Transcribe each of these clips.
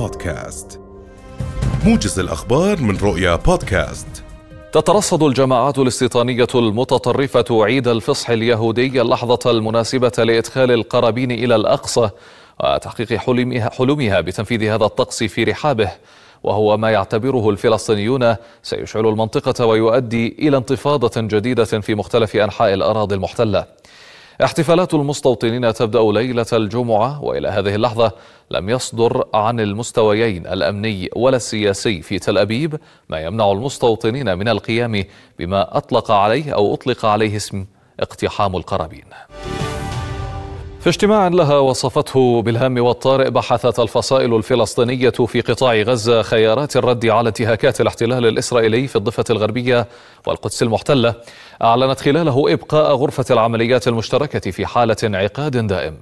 بودكاست. موجز الأخبار من رؤيا بودكاست. تترصد الجماعات الاستيطانية المتطرفة عيد الفصح اليهودي اللحظة المناسبة لإدخال القرابين إلى الأقصى وتحقيق حلمها, حلمها بتنفيذ هذا الطقس في رحابه. وهو ما يعتبره الفلسطينيون سيشعل المنطقة ويؤدي إلى انتفاضة جديدة في مختلف أنحاء الأراضي المحتلة. احتفالات المستوطنين تبدأ ليلة الجمعة وإلى هذه اللحظة لم يصدر عن المستويين الأمني ولا السياسي في تل أبيب ما يمنع المستوطنين من القيام بما أطلق عليه أو أطلق عليه اسم اقتحام القرابين. في اجتماع لها وصفته بالهام والطارئ بحثت الفصائل الفلسطينية في قطاع غزة خيارات الرد على انتهاكات الاحتلال الإسرائيلي في الضفة الغربية والقدس المحتلة. أعلنت خلاله إبقاء غرفة العمليات المشتركة في حالة انعقاد دائم.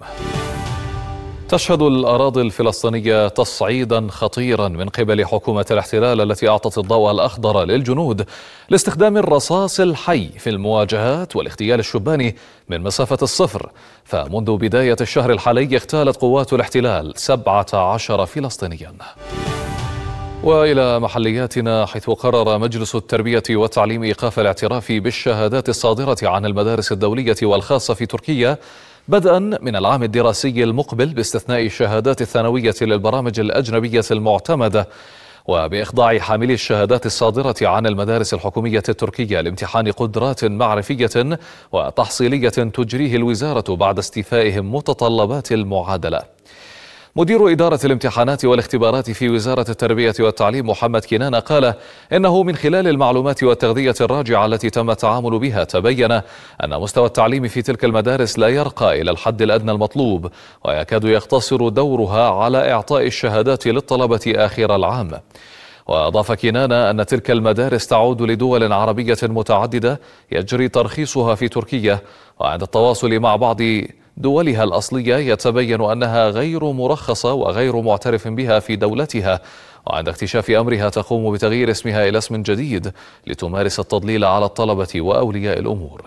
تشهد الأراضي الفلسطينية تصعيدا خطيرا من قبل حكومة الاحتلال التي أعطت الضوء الأخضر للجنود لاستخدام الرصاص الحي في المواجهات والاغتيال الشباني من مسافة الصفر. فمنذ بداية الشهر الحالي اغتالت قوات الاحتلال 17 فلسطينيا. وإلى محلياتنا حيث قرر مجلس التربية والتعليم إيقاف الاعتراف بالشهادات الصادرة عن المدارس الدولية والخاصة في تركيا بدءا من العام الدراسي المقبل باستثناء الشهادات الثانوية للبرامج الأجنبية المعتمدة وبإخضاع حاملي الشهادات الصادرة عن المدارس الحكومية التركية لامتحان قدرات معرفية وتحصيلية تجريه الوزارة بعد استيفائهم متطلبات المعادلة. مدير إدارة الامتحانات والاختبارات في وزارة التربية والتعليم محمد كنان قال إنه من خلال المعلومات والتغذية الراجعة التي تم التعامل بها تبين أن مستوى التعليم في تلك المدارس لا يرقى إلى الحد الأدنى المطلوب ويكاد يقتصر دورها على إعطاء الشهادات للطلبة آخر العام. وأضاف كنان أن تلك المدارس تعود لدول عربية متعددة يجري ترخيصها في تركيا وعند التواصل مع بعض دولها الأصلية يتبين أنها غير مرخصة وغير معترف بها في دولتها وعند اكتشاف أمرها تقوم بتغيير اسمها إلى اسم جديد لتمارس التضليل على الطلبة وأولياء الأمور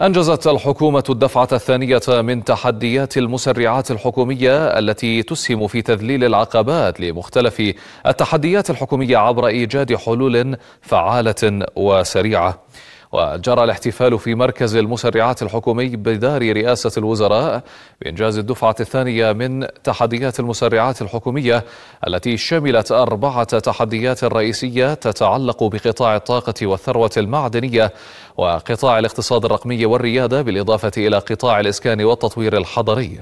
أنجزت الحكومة الدفعة الثانية من تحديات المسرعات الحكومية التي تسهم في تذليل العقبات لمختلف التحديات الحكومية عبر إيجاد حلول فعالة وسريعة. وجرى الاحتفال في مركز المسرعات الحكومي بدار رئاسة الوزراء بإنجاز الدفعة الثانية من تحديات المسرعات الحكومية التي شملت أربعة تحديات رئيسية تتعلق بقطاع الطاقة والثروة المعدنية وقطاع الاقتصاد الرقمي والريادة بالإضافة إلى قطاع الإسكان والتطوير الحضري.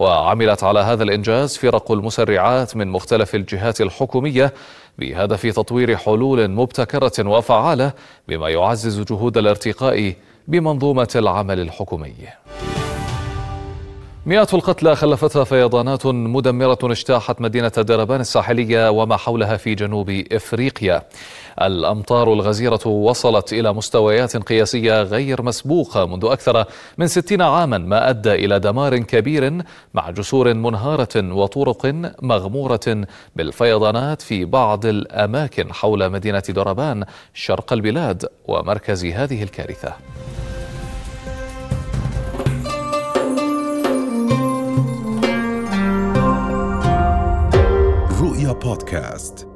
وعملت على هذا الإنجاز فرق المسرعات من مختلف الجهات الحكومية بهدف تطوير حلول مبتكرة وفعالة بما يعزز جهود الارتقاء بمنظومة العمل الحكومي. مئات القتلى خلفتها فيضانات مدمرة اجتاحت مدينة دربان الساحلية وما حولها في جنوب إفريقيا. الأمطار الغزيرة وصلت إلى مستويات قياسية غير مسبوقة منذ أكثر من ستين عاما ما أدى إلى دمار كبير مع جسور منهارة وطرق مغمورة بالفيضانات في بعض الأماكن حول مدينة دربان شرق البلاد ومركز هذه الكارثة. رؤيا بودكاست